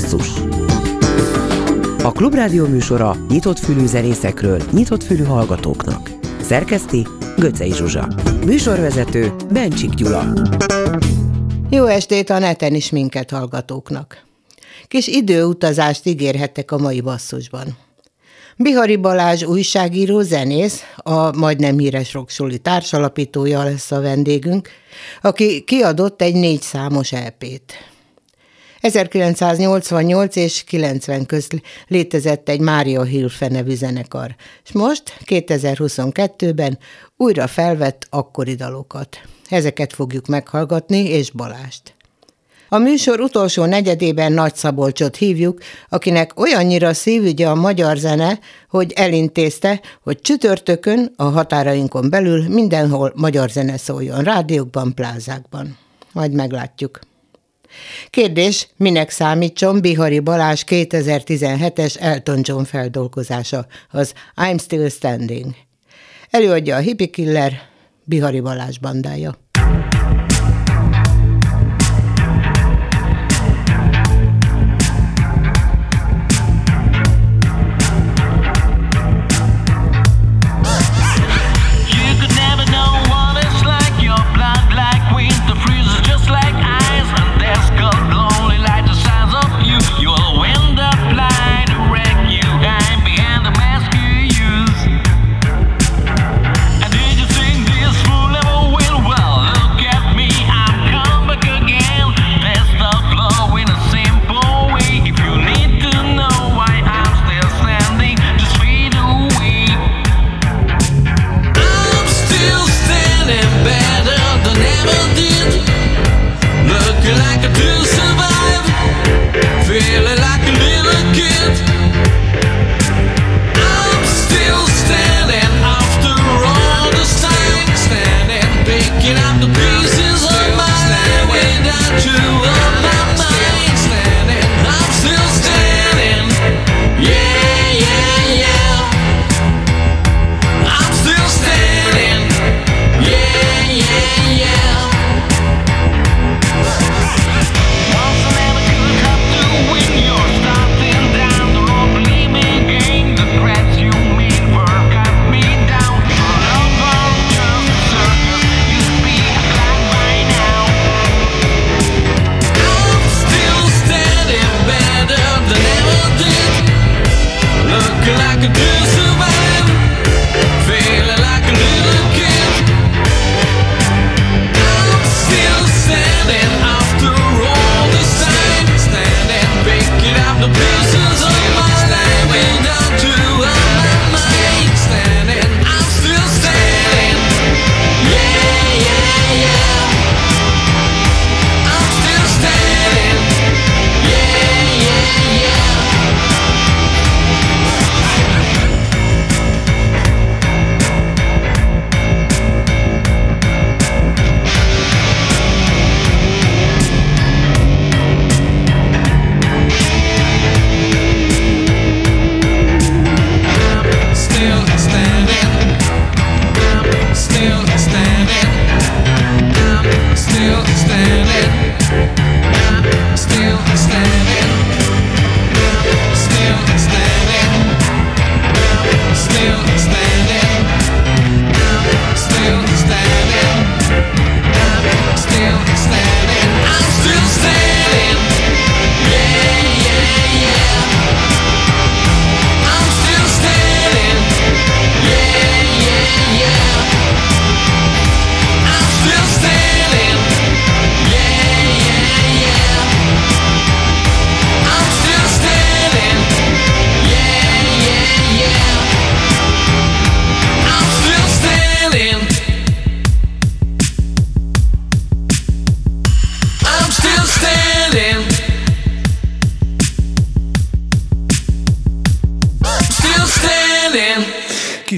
Basszus A Klubrádió műsora nyitott fülű zenészekről, nyitott fülű hallgatóknak. Szerkeszti Göcej Zsuzsa Műsorvezető Bencsik Gyula Jó estét a neten is minket hallgatóknak! Kis időutazást ígérhettek a mai basszusban. Bihari Balázs újságíró, zenész, a majdnem híres roksoli társalapítója lesz a vendégünk, aki kiadott egy négy számos EP-t. 1988 és 90 közt létezett egy Mária Hilfe nevű zenekar, és most, 2022-ben újra felvett akkori dalokat. Ezeket fogjuk meghallgatni, és Balást. A műsor utolsó negyedében Nagy Szabolcsot hívjuk, akinek olyannyira szívügye a magyar zene, hogy elintézte, hogy csütörtökön a határainkon belül mindenhol magyar zene szóljon, rádiókban, plázákban. Majd meglátjuk. Kérdés, minek számítson Bihari Balázs 2017-es Elton John feldolgozása, az I'm Still Standing. Előadja a Hippie Killer, Bihari Balázs bandája.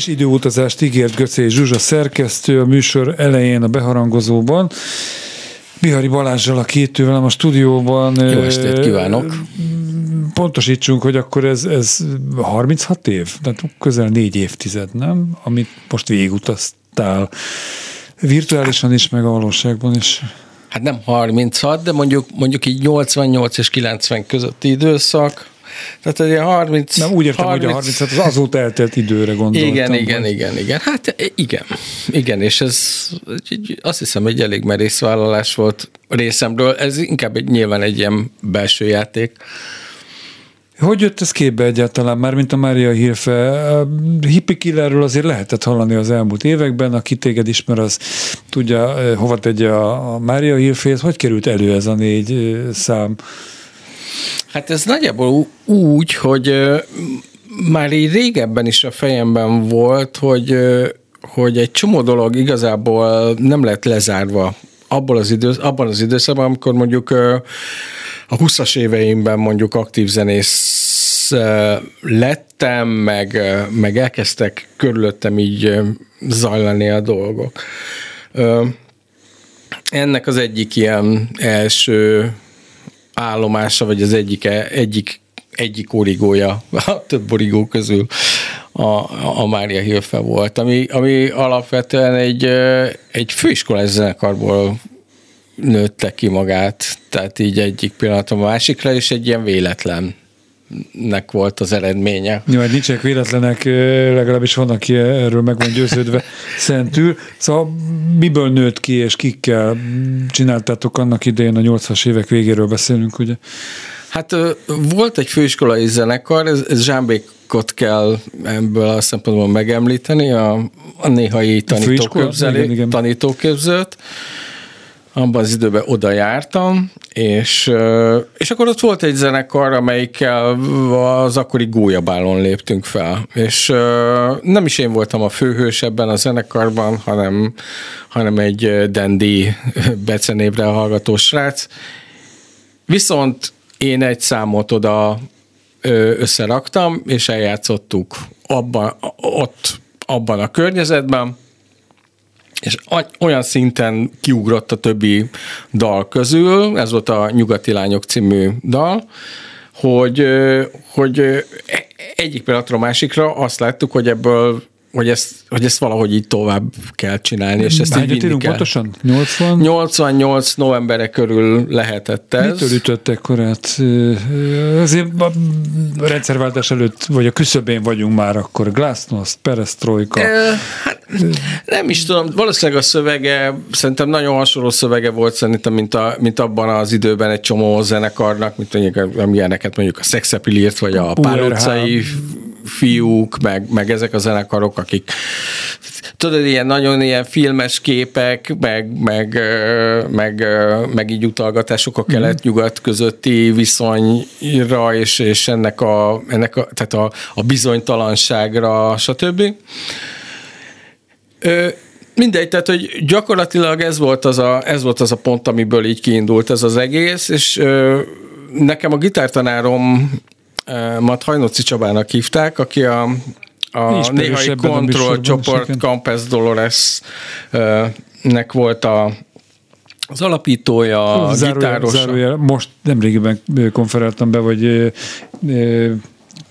Időutazást ígért Göcé Zsuzsa szerkesztő a műsor elején a beharangozóban. Bihari Balázsjal a két velem a stúdióban. Jó estét kívánok! Pontosítsunk, hogy akkor ez, ez 36 év, tehát közel négy évtized, nem? Amit most végigutaztál virtuálisan is, meg a valóságban is. hát nem 36, de mondjuk, mondjuk így 88 és 90 közötti időszak, tehát egy 30... Nem, úgy értem, 30, hogy a 30, hát az azóta eltelt időre gondoltam. Igen, igen, igen, igen. Hát igen, igen, és ez azt hiszem, egy elég merész vállalás volt részemről. Ez inkább egy, nyilván egy ilyen belső játék. Hogy jött ez képbe egyáltalán, már mint a Mária Hilfe? A hippie killerről azért lehetett hallani az elmúlt években, aki téged ismer, az tudja, eh, hova tegye a, a Mária Hilfét. Hogy került elő ez a négy eh, szám? Hát ez nagyjából úgy, hogy már így régebben is a fejemben volt, hogy, hogy egy csomó dolog igazából nem lett lezárva abban az, idősz, abban az időszakban, amikor mondjuk a 20-as éveimben mondjuk aktív zenész lettem, meg, meg elkezdtek körülöttem így zajlani a dolgok. Ennek az egyik ilyen első állomása, vagy az egyik, egyik, egyik origója a több origó közül a, a Mária Hilfe volt, ami, ami alapvetően egy, egy főiskolás zenekarból nőtte ki magát, tehát így egyik pillanat a másikra, és egy ilyen véletlen nek volt az eredménye. Jó, hát nincsenek véletlenek, legalábbis van, aki erről meg van győződve szentül. Szóval miből nőtt ki, és kikkel csináltátok annak idején a 80-as évek végéről beszélünk, ugye? Hát volt egy főiskolai zenekar, ez, ez Zsámbékot kell ebből a szempontból megemlíteni, a, a néhai tanítóképzőt abban az időben oda jártam, és, és akkor ott volt egy zenekar, amelyikkel az akkori gólyabálon léptünk fel. És nem is én voltam a főhős ebben a zenekarban, hanem, hanem egy Dendi becenévre hallgató srác. Viszont én egy számot oda összeraktam, és eljátszottuk abban, ott, abban a környezetben, és olyan szinten kiugrott a többi dal közül, ez volt a Nyugati Lányok című dal, hogy, hogy egyik pillanatra a másikra azt láttuk, hogy ebből hogy ezt, hogy ezt valahogy így tovább kell csinálni, és ezt Hányat így kell. pontosan? 80? 88 novembere körül lehetett ez. Mitől ütöttek korát? Azért a rendszerváltás előtt, vagy a küszöbén vagyunk már akkor. Glasnost, Perestroika. E, hát, nem is tudom, valószínűleg a szövege, szerintem nagyon hasonló szövege volt szerintem, mint, a, mint abban az időben egy csomó zenekarnak, mint mondjuk, amilyeneket mondjuk a Szexepilírt, vagy a Pál utcai fiúk, meg, meg ezek a zenekarok, akik tudod, ilyen nagyon ilyen filmes képek, meg, meg, meg, meg így utalgatások a kelet-nyugat közötti viszonyra, és, és ennek a, ennek a, tehát a, a bizonytalanságra, stb. Ö, mindegy, tehát, hogy gyakorlatilag ez volt az a, ez volt az a pont, amiből így kiindult ez az egész, és ö, nekem a gitártanárom Mat Hajnóci Csabának hívták, aki a, a néhai kontroll csoport Campes Dolores nek volt a az alapítója, a gitáros. Zárójel, most nemrégiben konferáltam be, vagy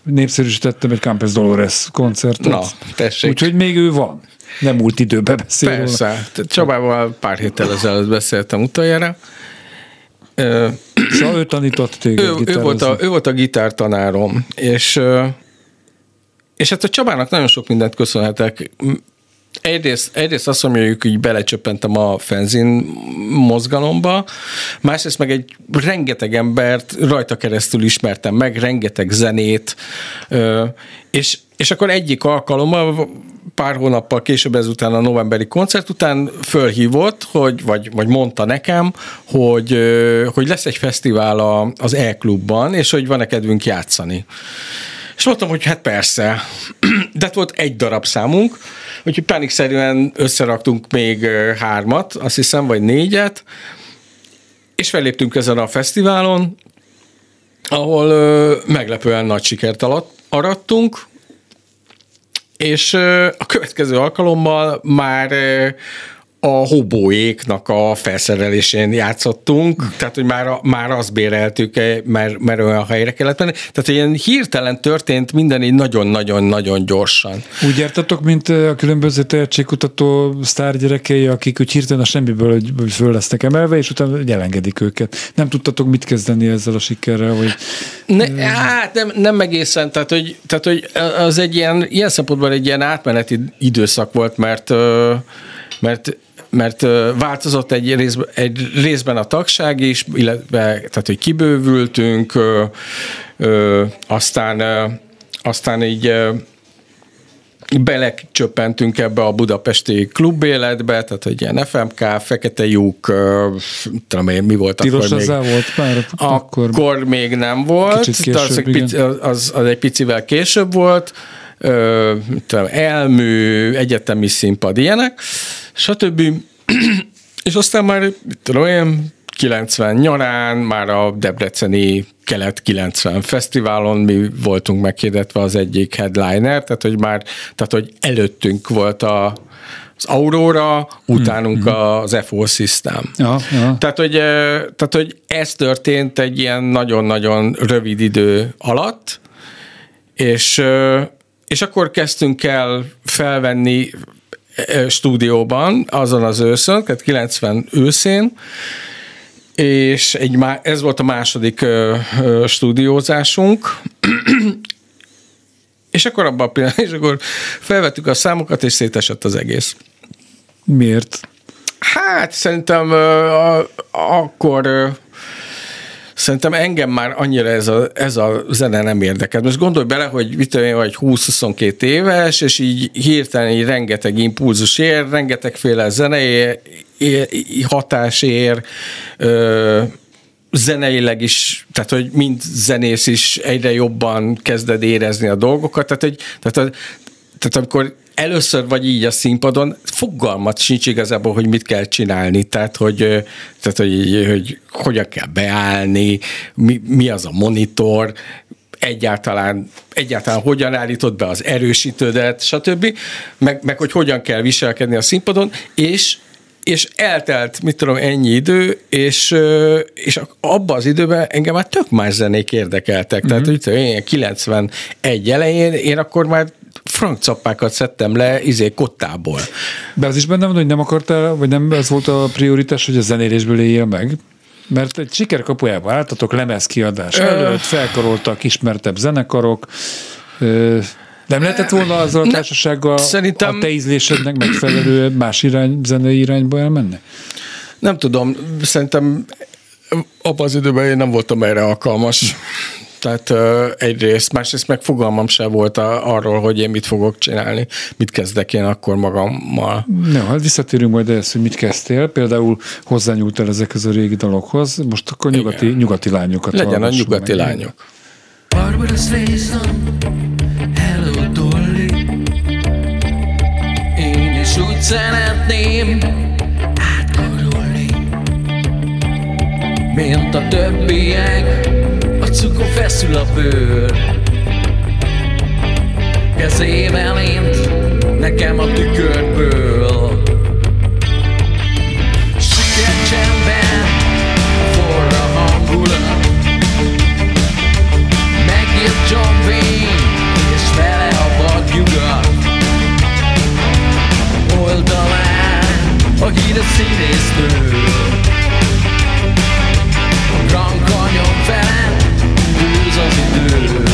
népszerűsítettem egy Campes Dolores koncertet. Na, tessék. Úgyhogy még ő van. Nem múlt időben beszél Persze. Róla. Csabával pár héttel ezelőtt beszéltem utoljára. Szóval ő tanított téged ő, ő, volt a, ő volt a gitártanárom, és, és hát a Csabának nagyon sok mindent köszönhetek. Egyrészt, egyrészt azt mondja, hogy belecsöppentem a fenzin mozgalomba, másrészt meg egy rengeteg embert rajta keresztül ismertem meg, rengeteg zenét, és, és akkor egyik alkalommal pár hónappal később ezután a novemberi koncert után fölhívott, hogy, vagy, vagy mondta nekem, hogy, hogy lesz egy fesztivál a, az E-klubban, és hogy van-e kedvünk játszani. És mondtam, hogy hát persze. De hát volt egy darab számunk, úgyhogy pánikszerűen összeraktunk még hármat, azt hiszem, vagy négyet, és felléptünk ezen a fesztiválon, ahol meglepően nagy sikert alatt arattunk, és a következő alkalommal már a hobóéknak a felszerelésén játszottunk, tehát hogy már, már azt béreltük, mert, mert olyan helyre kellett menni. Tehát ilyen hirtelen történt minden így nagyon-nagyon-nagyon gyorsan. Úgy jártatok, mint a különböző tehetségkutató sztárgyerekei, akik úgy hirtelen a semmiből föl lesznek emelve, és utána elengedik őket. Nem tudtatok mit kezdeni ezzel a sikerrel? Vagy... Ne, hát nem, nem egészen, tehát hogy, tehát hogy az egy ilyen, ilyen szempontból egy ilyen átmeneti időszak volt, mert mert mert változott egy, részben, egy részben a tagság is, illetve tehát, hogy kibővültünk, ö, ö, aztán, ö, aztán így belecsöppentünk ebbe a budapesti klubéletbe, tehát egy ilyen FMK, Fekete lyuk, tudom én, mi volt Tilos akkor még. volt már akkor? Akkor még nem volt, később, az, az, az egy picivel később volt, tudom, elmű, egyetemi színpad, ilyenek, stb. És aztán már, tudom én, 90 nyarán, már a Debreceni Kelet 90 fesztiválon mi voltunk meghirdetve az egyik headliner, tehát hogy már, tehát hogy előttünk volt a, az Aurora, utánunk mm-hmm. az FO System. Ja, ja. Tehát, hogy, tehát, hogy ez történt egy ilyen nagyon-nagyon rövid idő alatt, és, és akkor kezdtünk el felvenni stúdióban azon az őszön, tehát 90 őszén, és egy, ez volt a második ö, ö, stúdiózásunk, és akkor abban a pillanatban, és akkor felvettük a számokat, és szétesett az egész. Miért? Hát szerintem ö, akkor Szerintem engem már annyira ez a, ez a zene nem érdekel. Most gondolj bele, hogy mit tudom én, vagy 20-22 éves, és így hirtelen így rengeteg impulzus ér, rengetegféle zenei hatás ér, ö, zeneileg is, tehát hogy mind zenész is egyre jobban kezded érezni a dolgokat, tehát, hogy, tehát, tehát amikor először vagy így a színpadon, fogalmat sincs igazából, hogy mit kell csinálni, tehát hogy, tehát, hogy, hogy hogyan kell beállni, mi, mi az a monitor, egyáltalán, egyáltalán hogyan állítod be az erősítődet, stb., meg, meg hogy hogyan kell viselkedni a színpadon, és és eltelt, mit tudom, ennyi idő, és, és abban az időben engem már tök más zenék érdekeltek. Mm-hmm. Tehát, mhm. hogy én 91 elején, én akkor már frankcappákat szedtem le izé kottából. De az is benne van, hogy nem akartál, vagy nem ez volt a prioritás, hogy a zenélésből éljél meg? Mert egy sikerkapujába álltatok lemezkiadás előtt, felkaroltak ismertebb zenekarok, nem lehetett volna azzal a társasággal Szerintem... a te ízlésednek megfelelő más irány, zenei irányba elmenni? Nem tudom, szerintem abban az időben én nem voltam erre alkalmas. Tehát egyrészt, másrészt meg fogalmam sem volt a, arról, hogy én mit fogok csinálni, mit kezdek én akkor magammal. No, hát visszatérünk majd ehhez, hogy mit kezdtél. Például hozzányúltál ezekhez a régi dalokhoz, most akkor nyugati, nyugati lányokat Legyen a nyugati meg. lányok. Barbara Streisand, hello Dolly Én is úgy szeretném átkarolni Mint a többiek Arcukon feszül a bőr. Kezével int nekem a tükörből. Siker csendben forra hangulat Megírt John és vele a vadnyugat. Oldalán a híres színésztől az idő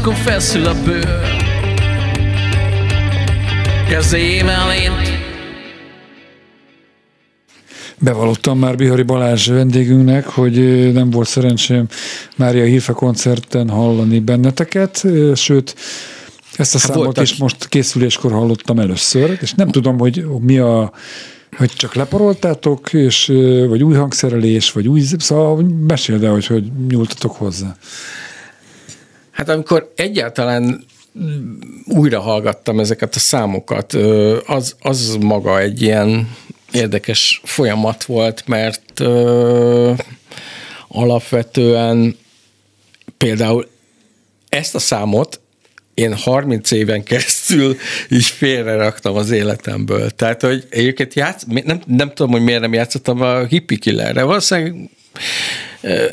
arcokon feszül a bőr. Kezével én Bevallottam már Bihari Balázs vendégünknek, hogy nem volt szerencsém Mária Hírfe koncerten hallani benneteket, sőt, ezt a hát számot voltak. is most készüléskor hallottam először, és nem tudom, hogy mi a hogy csak leparoltátok, és, vagy új hangszerelés, vagy új, szóval meséld el, hogy hogy nyúltatok hozzá. Hát amikor egyáltalán újra hallgattam ezeket a számokat, az, az maga egy ilyen érdekes folyamat volt, mert alapvetően például ezt a számot én 30 éven keresztül is félre raktam az életemből. Tehát, hogy egyébként játsz, nem, nem tudom, hogy miért nem játszottam a hippie killerre. Valószínűleg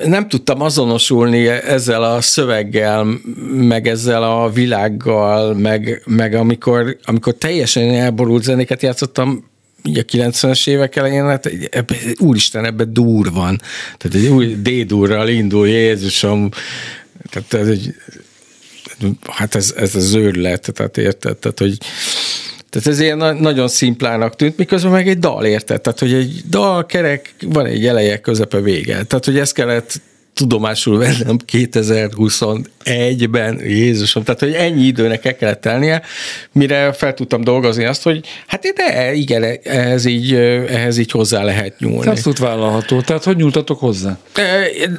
nem tudtam azonosulni ezzel a szöveggel, meg ezzel a világgal, meg, meg amikor, amikor teljesen elborult zenéket játszottam, így a 90-es évek elején, hát ebbe, úristen, ebbe dur van. Tehát egy új D-durral indul, Jézusom, tehát ez egy, hát ez, ez az őrület, tehát érted, tehát hogy tehát ez ilyen nagyon szimplának tűnt, miközben meg egy dal, érted? Tehát, hogy egy dal kerek, van egy eleje, közepe, vége. Tehát, hogy ezt kellett tudomásul vennem 2021-ben, Jézusom, tehát hogy ennyi időnek el kellett tennie, mire fel tudtam dolgozni azt, hogy hát de igen, ehhez így, ehhez így hozzá lehet nyúlni. Abszolút vállalható. Tehát hogy nyúltatok hozzá?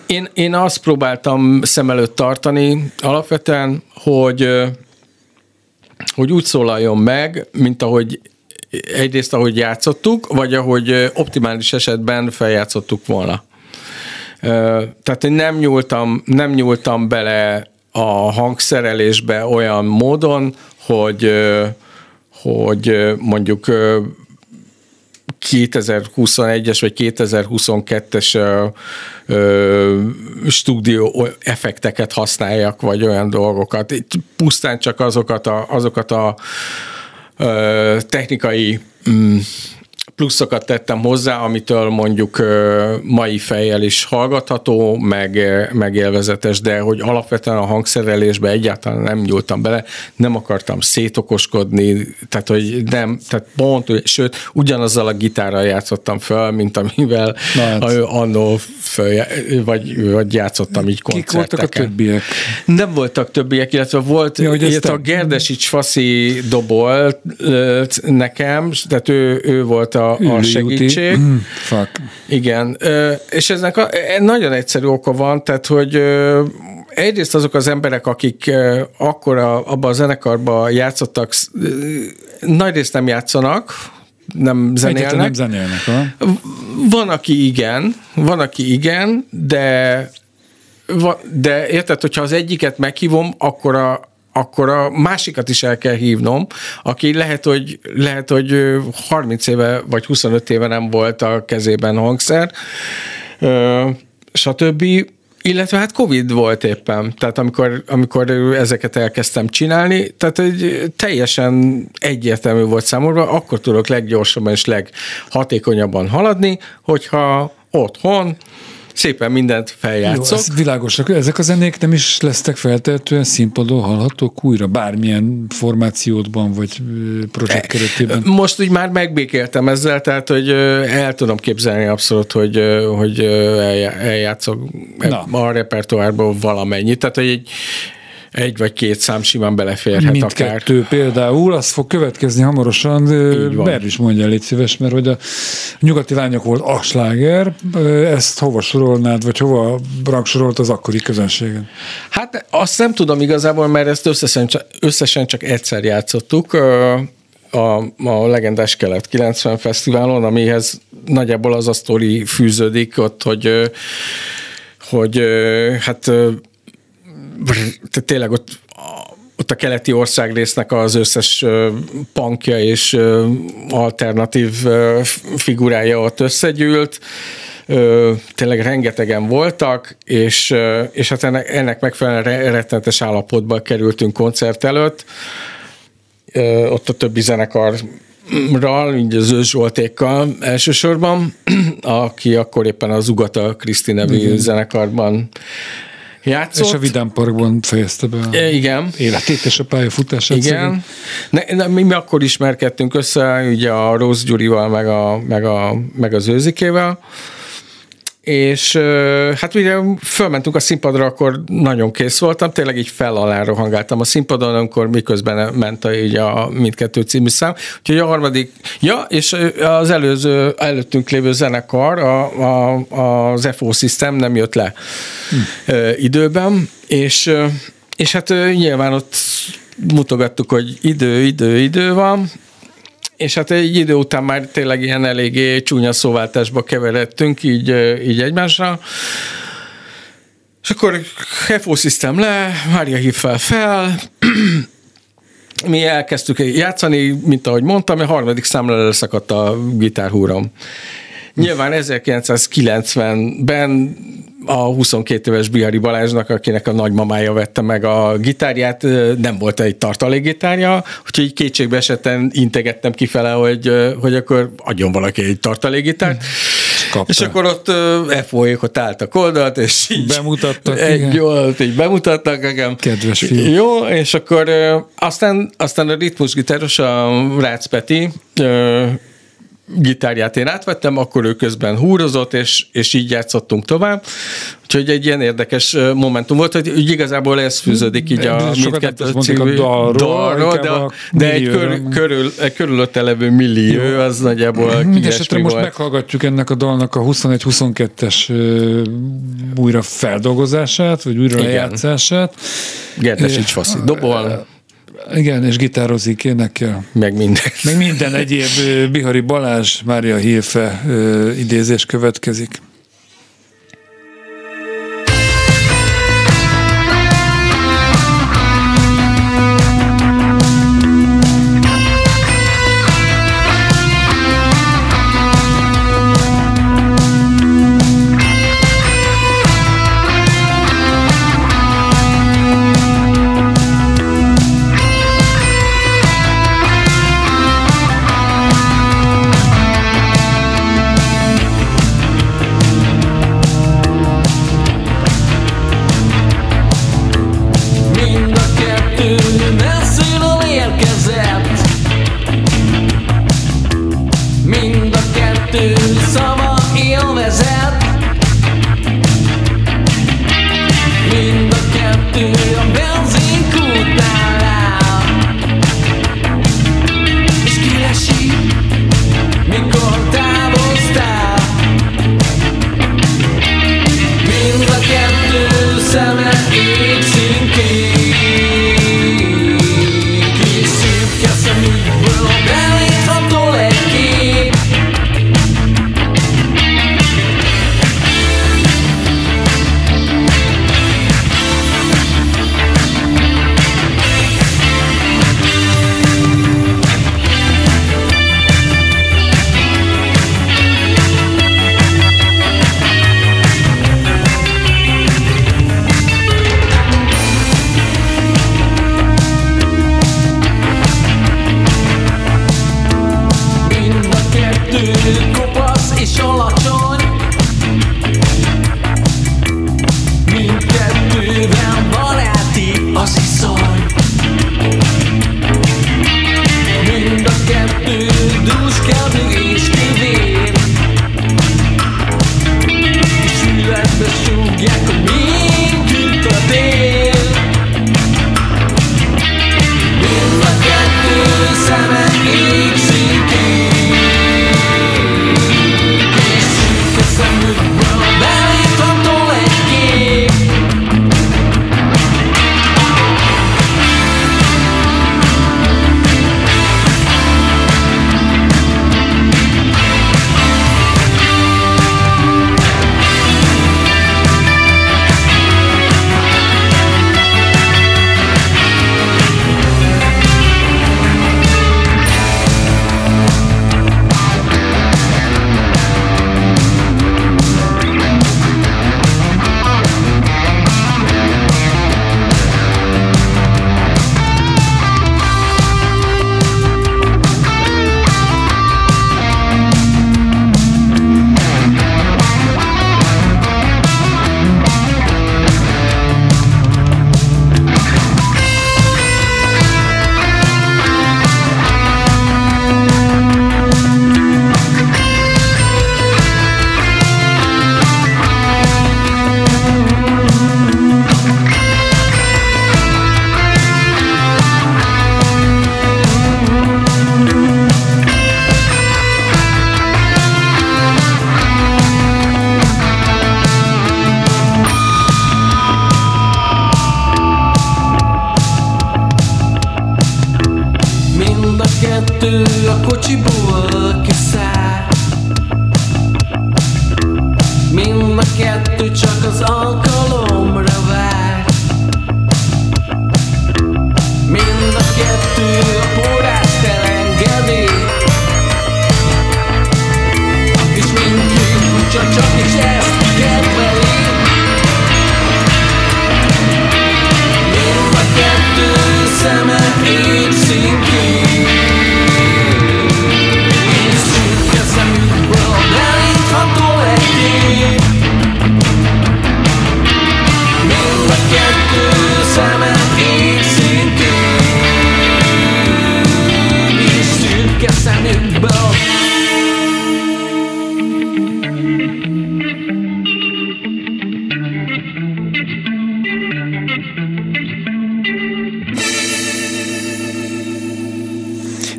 Én, én azt próbáltam szem előtt tartani alapvetően, hogy hogy úgy szólaljon meg, mint ahogy egyrészt ahogy játszottuk, vagy ahogy optimális esetben feljátszottuk volna. Tehát én nem nyúltam, nem nyúltam bele a hangszerelésbe olyan módon, hogy, hogy mondjuk 2021-es vagy 2022-es stúdió effekteket használjak, vagy olyan dolgokat. Itt pusztán csak azokat a, azokat a technikai mm, pluszokat tettem hozzá, amitől mondjuk mai fejjel is hallgatható, meg, meg élvezetes, de hogy alapvetően a hangszerelésbe egyáltalán nem nyúltam bele, nem akartam szétokoskodni, tehát hogy nem, tehát pont, sőt, ugyanazzal a gitárral játszottam föl, mint amivel hát. annó föl, vagy, vagy játszottam így koncerteken. Kik voltak a többiek? Nem voltak többiek, illetve volt, ja, illetve a Gerdesics Faszi dobolt nekem, tehát ő, ő volt a a, segítség. Mm, fuck. Igen, és eznek a, e, nagyon egyszerű oka van, tehát hogy egyrészt azok az emberek, akik akkor abban a zenekarban játszottak, nagy részt nem játszanak, nem zenélnek. nem zenélnek, ha? Van, aki igen, van, aki igen, de de érted, hogyha az egyiket meghívom, akkor a, akkor a másikat is el kell hívnom, aki lehet, hogy, lehet, hogy 30 éve vagy 25 éve nem volt a kezében hangszer, stb. Illetve hát Covid volt éppen, tehát amikor, amikor ezeket elkezdtem csinálni, tehát egy teljesen egyértelmű volt számomra, akkor tudok leggyorsabban és leghatékonyabban haladni, hogyha otthon szépen mindent feljátszok. Jó, ez világos. Ezek a zenék nem is lesztek feltehetően színpadon hallhatók újra, bármilyen formációdban, vagy projekt keretében? Most úgy már megbékéltem ezzel, tehát, hogy el tudom képzelni abszolút, hogy, hogy eljátszok Na. a repertoárból valamennyit. Tehát, hogy egy, egy vagy két szám simán beleférhet Mindkettő akár. például, az fog következni hamarosan, mert is mondja, légy szíves, mert hogy a nyugati lányok volt a sláger, ezt hova sorolnád, vagy hova rangsorolt az akkori közönségen? Hát azt nem tudom igazából, mert ezt összesen csak, összesen csak egyszer játszottuk, a, a legendás Kelet 90 Fesztiválon, amihez nagyjából az a sztori fűződik ott, hogy hogy hát tehát tényleg ott ott a keleti országrésznek az összes punkja és alternatív figurája ott összegyűlt, tényleg rengetegen voltak, és, és hát ennek, ennek megfelelően rettenetes állapotba kerültünk koncert előtt. Ott a többi zenekar Ral, így az Ős Zsoltékkal elsősorban, aki akkor éppen az Ugata Kriszti nevű Igen. zenekarban játszott. És a Vidám Parkban fejezte be a E, Igen. életét és a pályafutását. Igen. Ne, ne, mi, mi akkor ismerkedtünk össze, ugye a Rossz Gyurival, meg, a, meg, a, meg az Őzikével, és hát ugye fölmentünk a színpadra, akkor nagyon kész voltam, tényleg így fel alá rohangáltam a színpadon, amikor miközben ment a, így a mindkettő című szám. Úgyhogy a harmadik, ja, és az előző, előttünk lévő zenekar, a, a, az FO System nem jött le hm. időben, és, és hát nyilván ott mutogattuk, hogy idő, idő, idő van, és hát egy idő után már tényleg ilyen eléggé csúnya szóváltásba keveredtünk így, így egymásra. És akkor FO System le, Mária hív fel fel, mi elkezdtük játszani, mint ahogy mondtam, a harmadik számra leszakadt a gitárhúrom. Nyilván 1990-ben a 22 éves Bihari Balázsnak, akinek a nagymamája vette meg a gitárját, nem volt egy tartalékgitárja, úgyhogy kétségbe esetten integettem kifele, hogy, hogy akkor adjon valaki egy tartalékgitárt. Kapta. És akkor ott f ott álltak oldalt, és így bemutattak. Egy jól, így bemutattak nekem. Kedves fiú. Jó, és akkor aztán, aztán a ritmusgitáros, a Rácz Peti, gitárját én átvettem, akkor ő közben húrozott, és, és így játszottunk tovább. Úgyhogy egy ilyen érdekes momentum volt, hogy úgy igazából ez fűződik így a mindkettő című dalról, de, de egy kör, körül, egy körülötte levő millió, az nagyjából Mindenesetre most volt. meghallgatjuk ennek a dalnak a 21-22-es újra feldolgozását, vagy újra lejátszását. Gertesics Faszi dobol. Igen, és gitározik, énekel. Meg minden. Meg minden egyéb Bihari Balázs, Mária Hilfe idézés következik.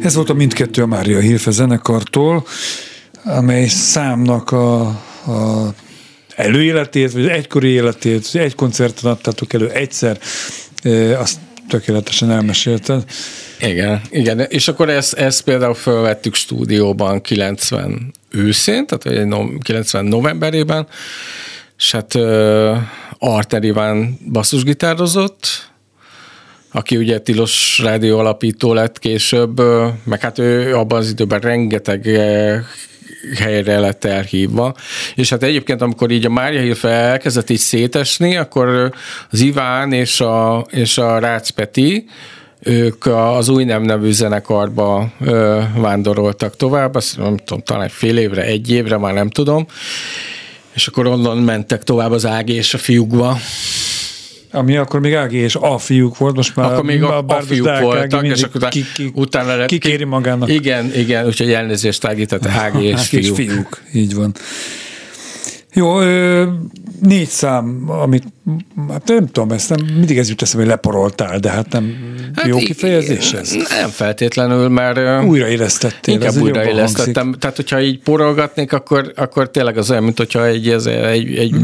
Ez volt a mindkettő a Mária Hilfe zenekartól, amely számnak a, a előéletét, vagy egykori életét, egy koncerten adtátok elő egyszer, azt tökéletesen elmesélted. Igen, igen, és akkor ezt, ezt például felvettük stúdióban 90 őszén, tehát 90 novemberében, és hát uh, Arter Iván basszusgitározott, aki ugye Tilos Rádió alapító lett később, meg hát ő abban az időben rengeteg helyre lett elhívva. És hát egyébként, amikor így a Mária Hilfe elkezdett így szétesni, akkor az Iván és a, és a Rácz Peti, ők az új nem nevű zenekarba ö, vándoroltak tovább, azt nem tudom, talán fél évre, egy évre, már nem tudom, és akkor onnan mentek tovább az Ági és a fiúkba. Ami akkor még Ági és a fiúk volt, most már akkor még a, a, a fiúk Ági voltak, és akkor ki, ki, utána lett, kikéri magának. Igen, igen, úgyhogy elnézést Ági, tehát Ági és, Ági fiúk. és fiúk. Így van. Jó, négy szám, amit hát nem tudom, ezt nem, mindig ez jut eszembe, hogy leporoltál, de hát nem hát jó kifejezés ez? Nem feltétlenül, mert... Újraélesztettél. Inkább újraélesztettem. Tehát, hogyha így porolgatnék, akkor, akkor tényleg az olyan, mint hogyha egy, ez, egy, egy,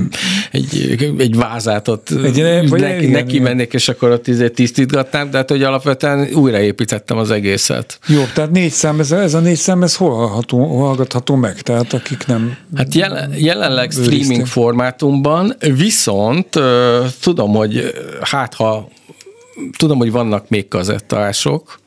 egy, egy vázátot egy, vagy neki, igen, neki mennék, és akkor ott izé tisztítgatnám, de hát, hogy alapvetően újraépítettem az egészet. Jó, tehát négy szám, ez a, ez a négy szám, ez hol hallható, hallgatható meg? Tehát akik nem... Hát jelen, jelenleg streaming formátumban, viszont tudom, hogy hát ha tudom, hogy vannak még kazettások,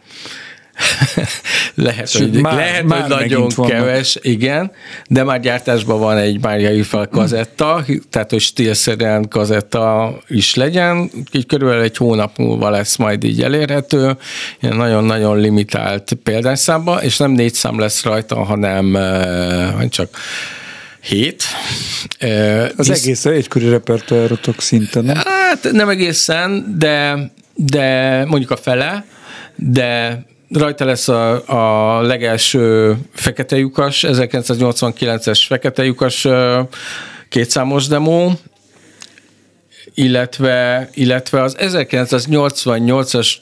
lehet, Sőt, hogy, már, lehet, már hogy nagyon keves, vannak. igen, de már gyártásban van egy Mária fel kazetta, tehát hogy stílszerűen kazetta is legyen, így körülbelül egy hónap múlva lesz majd így elérhető, ilyen nagyon-nagyon limitált példányszámba, és nem négy szám lesz rajta, hanem csak hét. Az Visz... egész egykori repertoárotok szinten, nem? Hát nem egészen, de, de mondjuk a fele, de rajta lesz a, a legelső fekete lyukas, 1989-es fekete lyukas kétszámos demo, illetve, illetve az 1988-as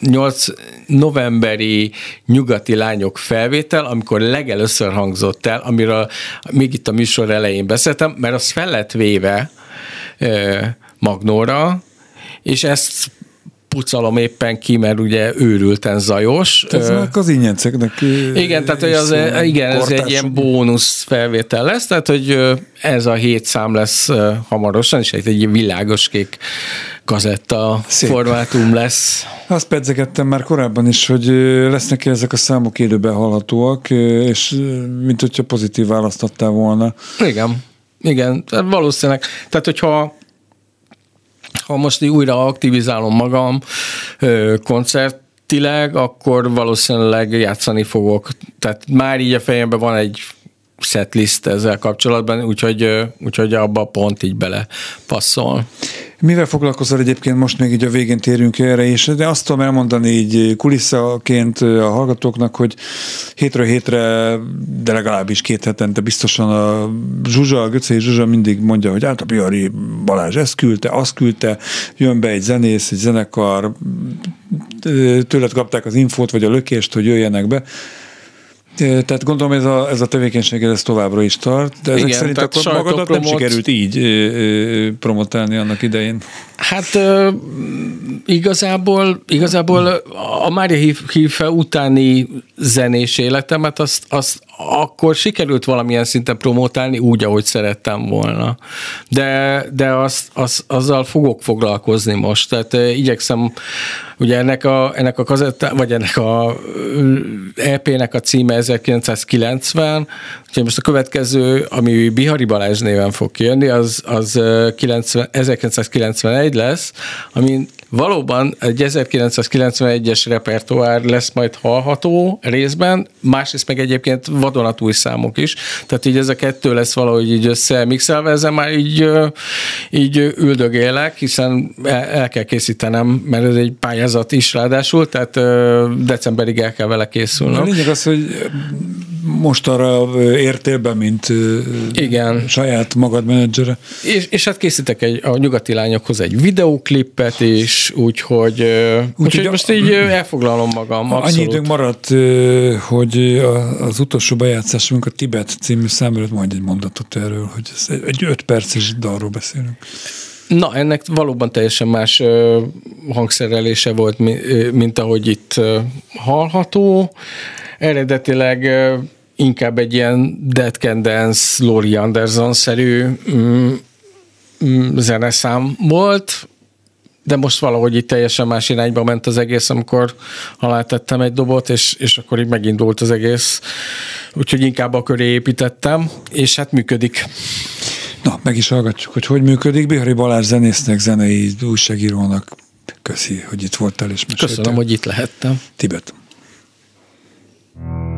8 novemberi nyugati lányok felvétel, amikor legelőször hangzott el, amiről még itt a műsor elején beszéltem, mert az fel lett véve Magnóra, és ezt pucalom éppen ki, mert ugye őrülten zajos. Tehát az ingyenceknek Igen, tehát hogy az, igen, ez egy ilyen bónusz felvétel lesz, tehát hogy ez a hét szám lesz hamarosan, és egy, egy világos kék kazetta Szép. formátum lesz. Azt pedzegettem már korábban is, hogy lesznek ezek a számok élőben hallhatóak, és mint hogyha pozitív választottál volna. Igen, igen, valószínűleg. Tehát, hogyha ha most újra aktivizálom magam koncertileg, akkor valószínűleg játszani fogok. Tehát már így a fejemben van egy setlist ezzel kapcsolatban, úgyhogy, úgyhogy abba pont így bele passzol. Mivel foglalkozol egyébként, most még így a végén térünk erre is, de azt tudom elmondani így kuliszaként a hallgatóknak, hogy hétről hétre, de legalábbis két hetente biztosan a Zsuzsa, a Göcei Zsuzsa mindig mondja, hogy hát a Biari Balázs ezt küldte, azt küldte, jön be egy zenész, egy zenekar, tőled kapták az infót, vagy a lökést, hogy jöjjenek be, tehát gondolom ez a, ez a tevékenység ez továbbra is tart, de ezek Igen, szerint akkor magadat promot... nem sikerült így promotálni annak idején. Hát igazából, igazából a Mária Hífe utáni zenés életemet azt, azt akkor sikerült valamilyen szinten promotálni úgy, ahogy szerettem volna. De, de az, az, azzal fogok foglalkozni most. Tehát igyekszem, ugye ennek a, ennek a kazetta, vagy ennek a EP-nek a címe 1990, úgyhogy most a következő, ami Bihari Balázs néven fog kijönni, az, az 90, 1991 lesz, ami valóban egy 1991-es repertoár lesz majd hallható részben, másrészt meg egyébként vadonatúj számok is, tehát így ez a kettő lesz valahogy így összemixelve, ezzel már így, így üldögélek, hiszen el kell készítenem, mert ez egy pályázat is ráadásul, tehát decemberig el kell vele készülnöm. A lényeg az, hogy most arra értél be, mint Igen. saját magad menedzsere. És, és hát készítek egy, a nyugati lányokhoz egy videóklippet is, úgyhogy, úgy, úgyhogy a- most így elfoglalom magam. Annyi Abszolút. időnk maradt, hogy az utolsó bejátszásunk a Tibet című szám előtt mondj egy mondatot erről, hogy ez egy- egy öt perces dalról beszélünk. Na, ennek valóban teljesen más ö, hangszerelése volt, mi- ö, mint ahogy itt ö, hallható. Eredetileg ö, inkább egy ilyen Dead Can Dance, Laurie Anderson-szerű mm, mm, zeneszám volt, de most valahogy itt teljesen más irányba ment az egész, amikor alátettem egy dobot, és, és akkor így megindult az egész. Úgyhogy inkább a köré építettem, és hát működik. Na, meg is hallgatjuk, hogy hogy működik. Bihari Balázs zenésznek, zenei újságírónak köszi, hogy itt voltál és meséltél. Köszönöm, hogy itt lehettem. Tibet. Tibeti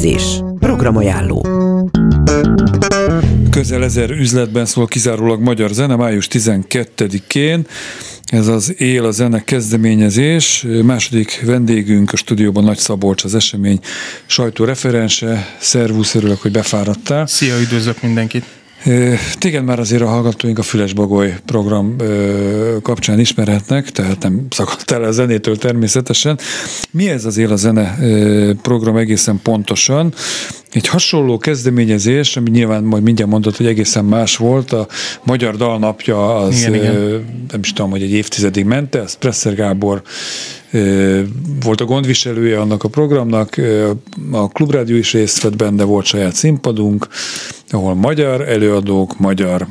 bejegyzés. Programajánló. Közel ezer üzletben szól kizárólag magyar zene május 12-én. Ez az Él a zene kezdeményezés. Második vendégünk a stúdióban Nagy Szabolcs, az esemény sajtóreferense. Szervusz, örülök, hogy befáradtál. Szia, üdvözlök mindenkit! Téged már azért a hallgatóink a Füles Bagoly program kapcsán ismerhetnek, tehát nem szakadt el a zenétől természetesen. Mi ez az Él a Zene program egészen pontosan? Egy hasonló kezdeményezés, ami nyilván majd mindjárt mondott, hogy egészen más volt, a Magyar Dalnapja az igen, igen. nem is tudom, hogy egy évtizedig ment, ez Presser Gábor volt a gondviselője annak a programnak, a Klubrádió is részt vett benne, volt saját színpadunk, ahol magyar előadók, magyar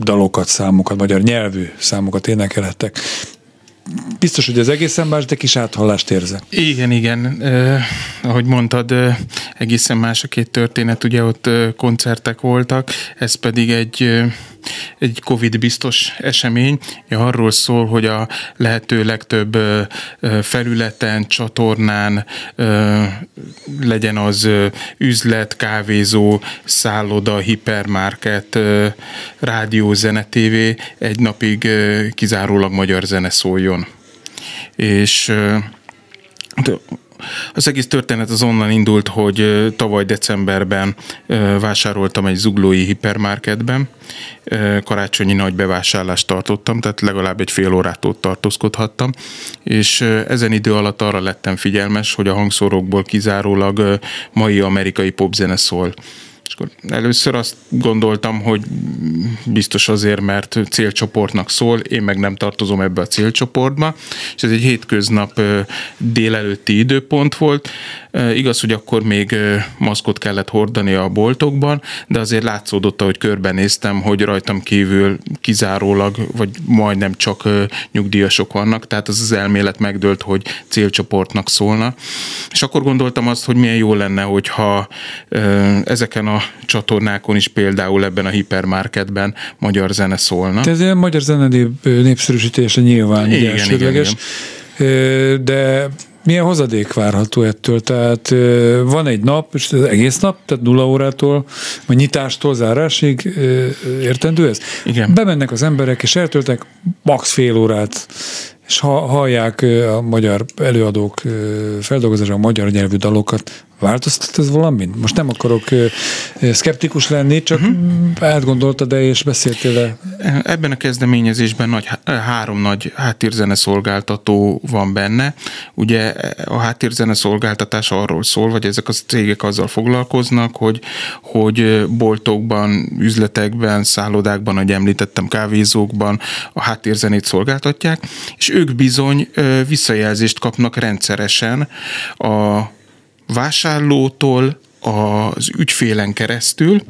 dalokat, számokat, magyar nyelvű számokat énekelhettek biztos, hogy az egészen más, de kis áthallást érzek. Igen, igen. Eh, ahogy mondtad, eh, egészen más a két történet, ugye ott koncertek voltak, ez pedig egy egy Covid biztos esemény. Arról szól, hogy a lehető legtöbb felületen, csatornán legyen az üzlet, kávézó, szálloda, hipermarket, rádió, zene, tévé, egy napig kizárólag magyar zene szóljon. És az egész történet az onnan indult, hogy tavaly decemberben vásároltam egy zuglói hipermarketben, karácsonyi nagy bevásárlást tartottam, tehát legalább egy fél órát ott tartózkodhattam, és ezen idő alatt arra lettem figyelmes, hogy a hangszórókból kizárólag mai amerikai popzene szól. Akkor először azt gondoltam, hogy biztos azért, mert célcsoportnak szól, én meg nem tartozom ebbe a célcsoportba, és ez egy hétköznap délelőtti időpont volt. Igaz, hogy akkor még maszkot kellett hordani a boltokban, de azért látszódott, hogy körbenéztem, hogy rajtam kívül kizárólag, vagy majdnem csak nyugdíjasok vannak, tehát az az elmélet megdőlt, hogy célcsoportnak szólna. És akkor gondoltam azt, hogy milyen jó lenne, hogyha ezeken a csatornákon is például ebben a hipermarketben magyar zene szólna. Ez ilyen magyar zene népszerűsítése nyilván igen, elsődleges, igen, igen. de milyen hozadék várható ettől? Tehát van egy nap, és az egész nap, tehát nulla órától, vagy nyitástól zárásig, értendő ez? Igen. Bemennek az emberek, és eltöltek max fél órát és ha hallják a magyar előadók feldolgozása a magyar nyelvű dalokat, változtat ez valamint? Most nem akarok szkeptikus lenni, csak uh-huh. átgondoltad de és beszéltél -e? Ebben a kezdeményezésben nagy, három nagy háttérzene szolgáltató van benne. Ugye a háttérzene szolgáltatás arról szól, vagy ezek a cégek azzal foglalkoznak, hogy, hogy boltokban, üzletekben, szállodákban, ahogy említettem, kávézókban a háttérzenét szolgáltatják, és ők bizony visszajelzést kapnak rendszeresen a vásárlótól, az ügyfélen keresztül,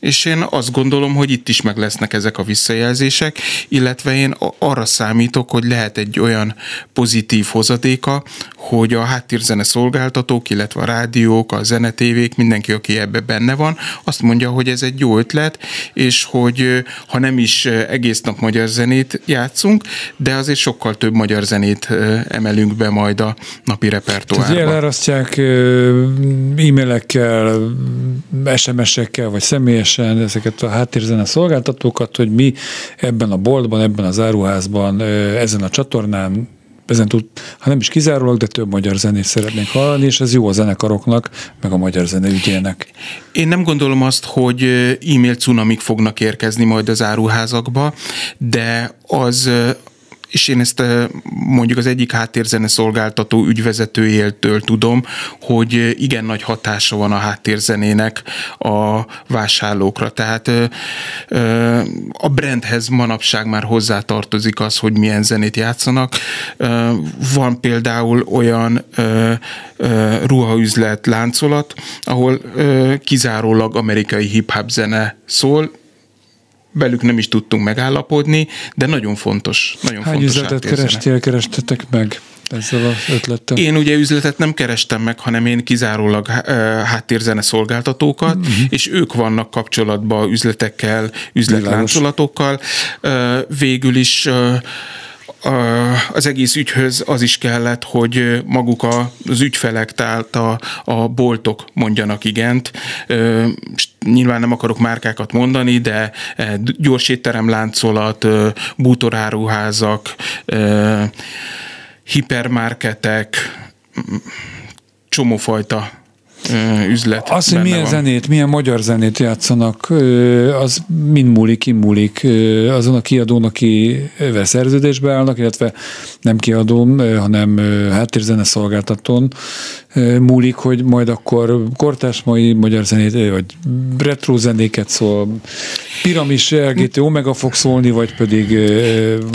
és én azt gondolom, hogy itt is meg lesznek ezek a visszajelzések, illetve én arra számítok, hogy lehet egy olyan pozitív hozadéka, hogy a háttérzene szolgáltatók, illetve a rádiók, a zenetévék, mindenki, aki ebbe benne van, azt mondja, hogy ez egy jó ötlet, és hogy ha nem is egész nap magyar zenét játszunk, de azért sokkal több magyar zenét emelünk be majd a napi repertoárba. Tehát elárasztják e-mailekkel, SMS-ekkel, vagy személyesen ezeket a háttérzene szolgáltatókat, hogy mi ebben a boltban, ebben az áruházban, ezen a csatornán ezen tud, ha nem is kizárólag, de több magyar zenét szeretnénk hallani, és ez jó a zenekaroknak, meg a magyar zene ügyének. Én nem gondolom azt, hogy e-mail cunamik fognak érkezni majd az áruházakba, de az és én ezt mondjuk az egyik háttérzene szolgáltató ügyvezetőjétől tudom, hogy igen nagy hatása van a háttérzenének a vásárlókra. Tehát a brandhez manapság már hozzátartozik az, hogy milyen zenét játszanak. Van például olyan ruhaüzlet láncolat, ahol kizárólag amerikai hip-hop zene szól, velük nem is tudtunk megállapodni, de nagyon fontos. Nagyon Hány fontos üzletet kerestél, kerestetek meg? ezzel az ötlettel? Én ugye üzletet nem kerestem meg, hanem én kizárólag háttérzene szolgáltatókat, uh-huh. és ők vannak kapcsolatban üzletekkel, üzletláncolatokkal. Végül is az egész ügyhöz az is kellett, hogy maguk az ügyfelek, tehát a, a boltok mondjanak igent. Nyilván nem akarok márkákat mondani, de gyors étteremláncolat, bútoráruházak, hipermarketek, csomófajta üzlet. Az, hogy milyen van. zenét, milyen magyar zenét játszanak, az mind múlik, kim múlik azon a kiadón, aki szerződésbe állnak, illetve nem kiadón, hanem háttérzene szolgáltatón múlik, hogy majd akkor kortás mai magyar zenét, vagy retro zenéket szól, piramis LGT Omega fog szólni, vagy pedig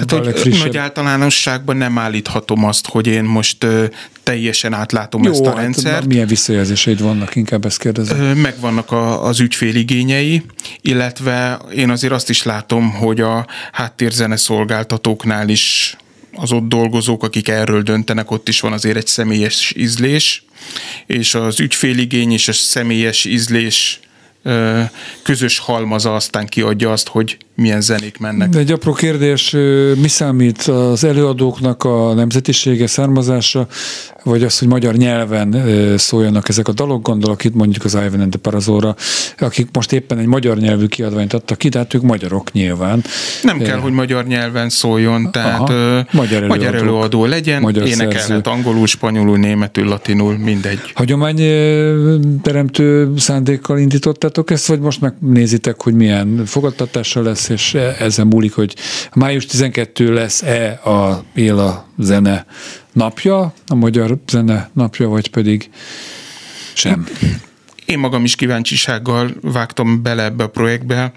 Tehát, hogy frissebb. nagy általánosságban nem állíthatom azt, hogy én most teljesen átlátom Jó, ezt a hát rendszert. Milyen visszajelzéseid vannak, inkább ezt kérdezem. Megvannak a, az ügyféligényei, illetve én azért azt is látom, hogy a háttérzene szolgáltatóknál is az ott dolgozók, akik erről döntenek, ott is van azért egy személyes ízlés, és az ügyféligény és a személyes ízlés közös halmaza aztán kiadja azt, hogy milyen zenék mennek. De egy apró kérdés, mi számít az előadóknak a nemzetisége, származása, vagy az, hogy magyar nyelven szóljanak ezek a dalok, gondolok itt mondjuk az Ivan and the Parazóra, akik most éppen egy magyar nyelvű kiadványt adtak ki, de hát ők magyarok nyilván. Nem kell, hogy magyar nyelven szóljon, tehát Aha, magyar, magyar előadó legyen, magyar énekelhet szerző. angolul, spanyolul, németül, latinul, mindegy. Hagyomány teremtő szándékkal indítottátok ezt, vagy most megnézitek, hogy milyen fogadtatással lesz, és ezen múlik, hogy május 12 lesz-e a él a zene napja, a magyar zene napja, vagy pedig sem? Én magam is kíváncsisággal vágtam bele ebbe a projektbe,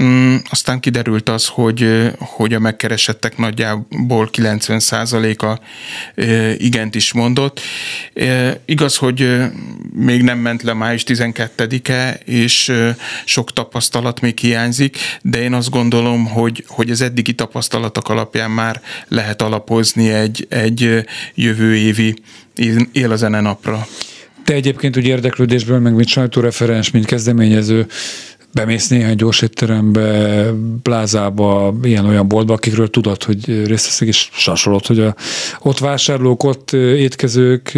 mm, aztán kiderült az, hogy, hogy a megkeresettek nagyjából 90%-a igent is mondott. Igaz, hogy még nem ment le május 12-e, és sok tapasztalat még hiányzik, de én azt gondolom, hogy, hogy az eddigi tapasztalatok alapján már lehet alapozni egy, egy jövő évi él a zene napra. Te egyébként úgy érdeklődésből, meg mint sajtóreferens, mint kezdeményező, bemész néhány gyors étterembe, plázába, ilyen-olyan boltba, akikről tudod, hogy részt veszek, és sasolod, hogy a, ott vásárlók, ott étkezők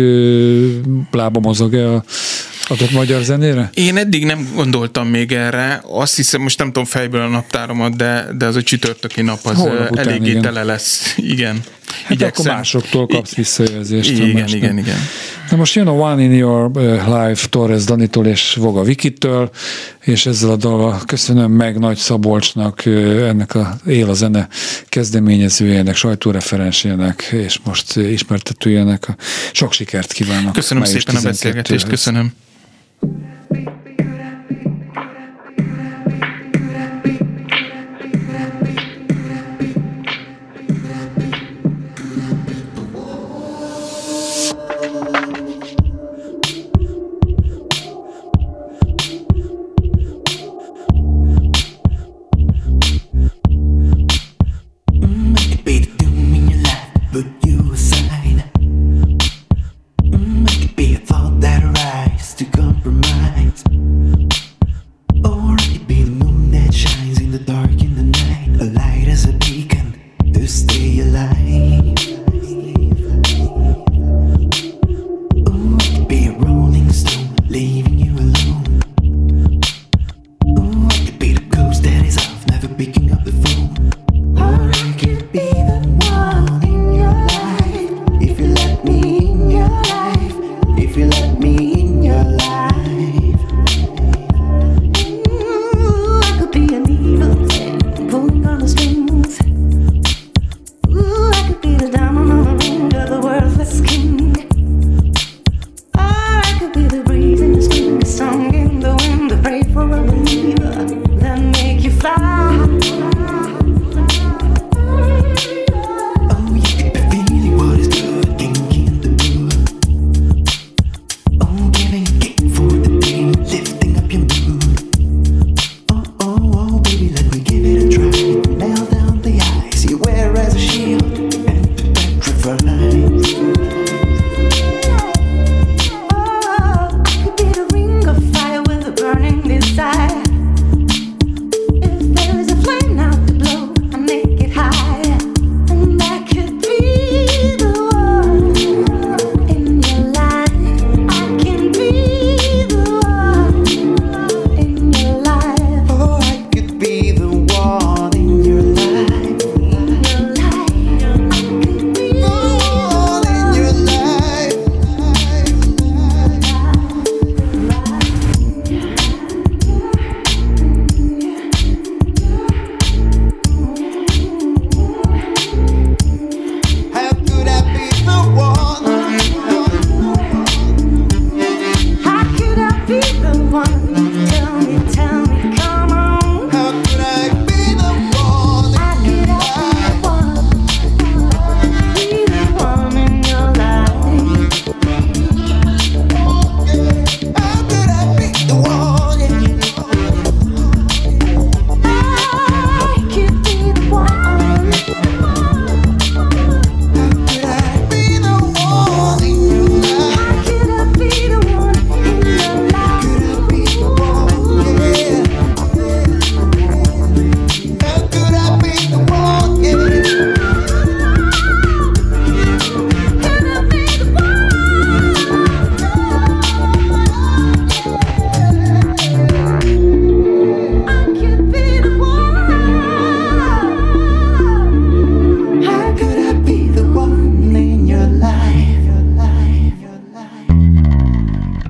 lába mozog-e a adott magyar zenére? Én eddig nem gondoltam még erre. Azt hiszem, most nem tudom fejből a naptáromat, de, de az a csütörtöki nap az Holnap eléggé igen. tele lesz. Igen. Hát Igyekszem. akkor másoktól kapsz visszajelzést. Igen, igen, igen. Na most jön a One in Your Life Torres Danitól és Voga Vikitől, és ezzel a dalval köszönöm meg Nagy Szabolcsnak, ennek a Él a zene kezdeményezőjének, sajtóreferensének, és most ismertetőjének. Sok sikert kívánok. Köszönöm szépen a beszélgetést, köszönöm.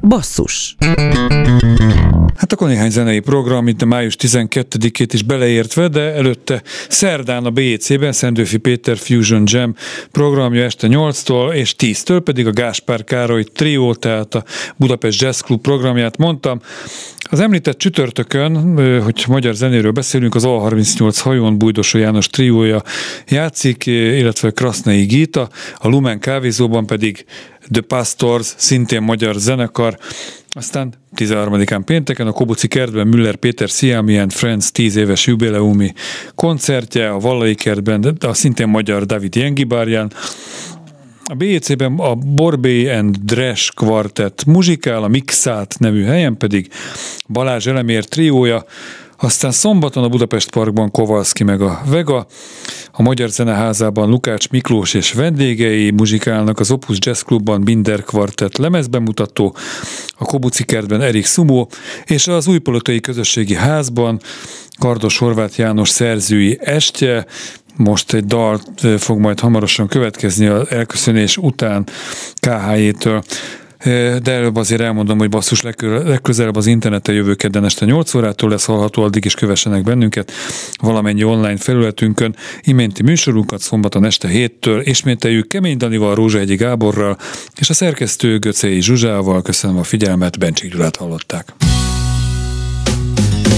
Basszus Hát akkor néhány zenei program, itt a május 12-ét is beleértve, de előtte szerdán a BEC-ben Szendőfi Péter Fusion Jam programja este 8-tól, és 10-től pedig a Gáspár Károly Trio, tehát a Budapest Jazz Club programját mondtam. Az említett csütörtökön, hogy magyar zenéről beszélünk, az A38 hajón Bújdosó János triója játszik, illetve Krasznai Gita, a Lumen kávézóban pedig The Pastors, szintén magyar zenekar, aztán 13-án pénteken a Kobuci kertben Müller Péter Siami and Friends 10 éves jubileumi koncertje, a Vallai kertben, de a szintén magyar David Jengibárján, a BEC-ben a Borbé and Dresch kvartett muzsikál, a Mixát nevű helyen pedig Balázs Elemér triója, aztán szombaton a Budapest Parkban Kovalszki meg a Vega, a Magyar Zeneházában Lukács Miklós és vendégei muzsikálnak, az Opus Jazz Clubban Binder Quartet lemezbemutató, a Kobuci kertben Erik Szumó, és az Újpolotai Közösségi Házban Kardos Horváth János szerzői estje, most egy dal fog majd hamarosan következni az elköszönés után KHJ-től de előbb azért elmondom, hogy basszus legközelebb az interneten jövő kedden este 8 órától lesz hallható, addig is kövessenek bennünket valamennyi online felületünkön. Iménti műsorunkat szombaton este 7-től ismételjük Kemény Danival, Rózsahegyi Gáborral és a szerkesztő Göcei Zsuzsával. Köszönöm a figyelmet, Bencsik Gyulát hallották.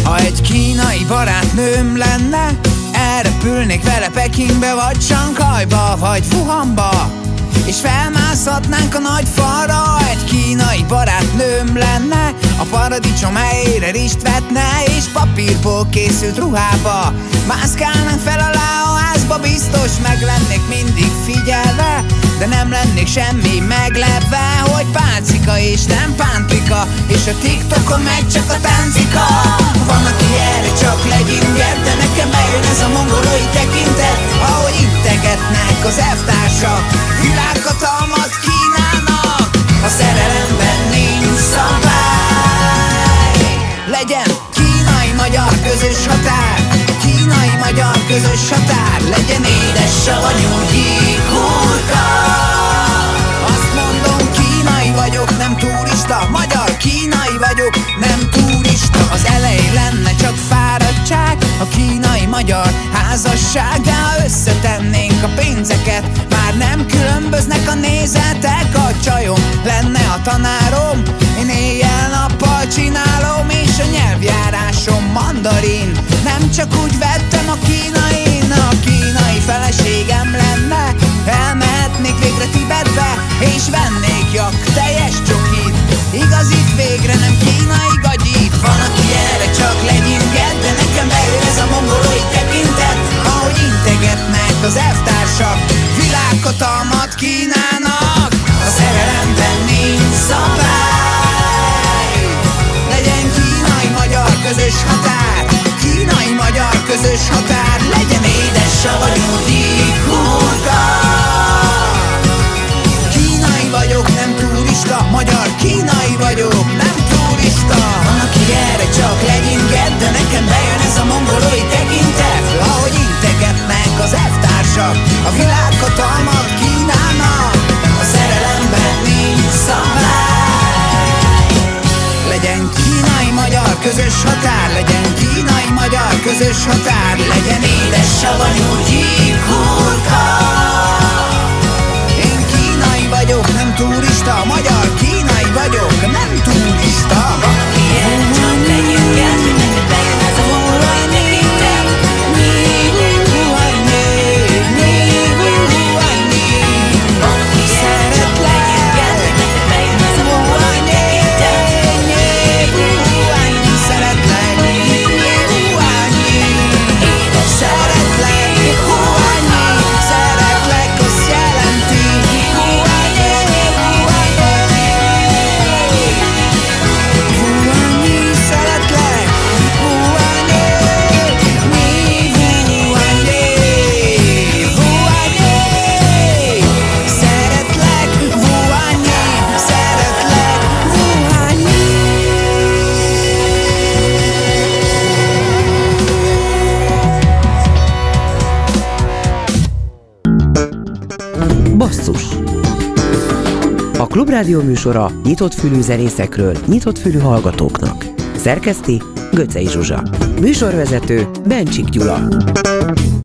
Ha egy kínai barátnőm lenne, elrepülnék vele Pekingbe, vagy Sankajba, vagy Wuhanba és felmászhatnánk a nagy falra Egy kínai barátnőm lenne A paradicsom helyére rist vetne És papírból készült ruhába. Mászkálnánk fel alá a házba Biztos meg lennék mindig figyelve De nem lennék semmi meglepve Hogy pálcika és nem pántika És a TikTokon meg csak a táncika. Van, aki erre csak legyinger De nekem bejön ez a mongolói tekintet Ahogy integetnek az elvtársak. Világ világhatalmat kínálnak A szerelemben nincs szabály. Legyen kínai-magyar közös határ Kínai-magyar közös határ. Legyen édes savanyú gyíkhurka Azt mondom kínai vagyok, nem turista. Magyar kínai vagyok, nem turista. Az elején lenne csak fáradtság A kínai-magyar házasságá Összetennénk a pénzeket. Már nem különböznek a nézetek A csajom lenne a tanárom. Én éjjel-nappal csinálom És a nyelvjárásom mandarin. Nem csak úgy vettem a kínain A kínai feleségem lenne. Elmehetnék végre Tibetbe És vennék jak teljes csokit. Igazit végre nem kínai Van, aki erre csak legyinget De nekem bejön ez a mongolói tekintet. Ahogy integetnek az elvtársak Világhatalmat kínálnak. A szerelemben nincs szabály. Legyen kínai-magyar közös határ. Kínai-magyar közös határ. Legyen édes savanyú elvtársak A világhatalmat kínálnak A szerelemben nincs szabály. Legyen kínai-magyar közös határ Legyen kínai-magyar közös határ Legyen édes savanyú gyíkhurka Én kínai vagyok, nem turista Magyar kínai vagyok, nem turista. Valaki csak legyünk Klubrádió műsora nyitott fülű zenészekről, nyitott fülű hallgatóknak. Szerkeszti Göcej Zsuzsa. Műsorvezető Bencsik Gyula.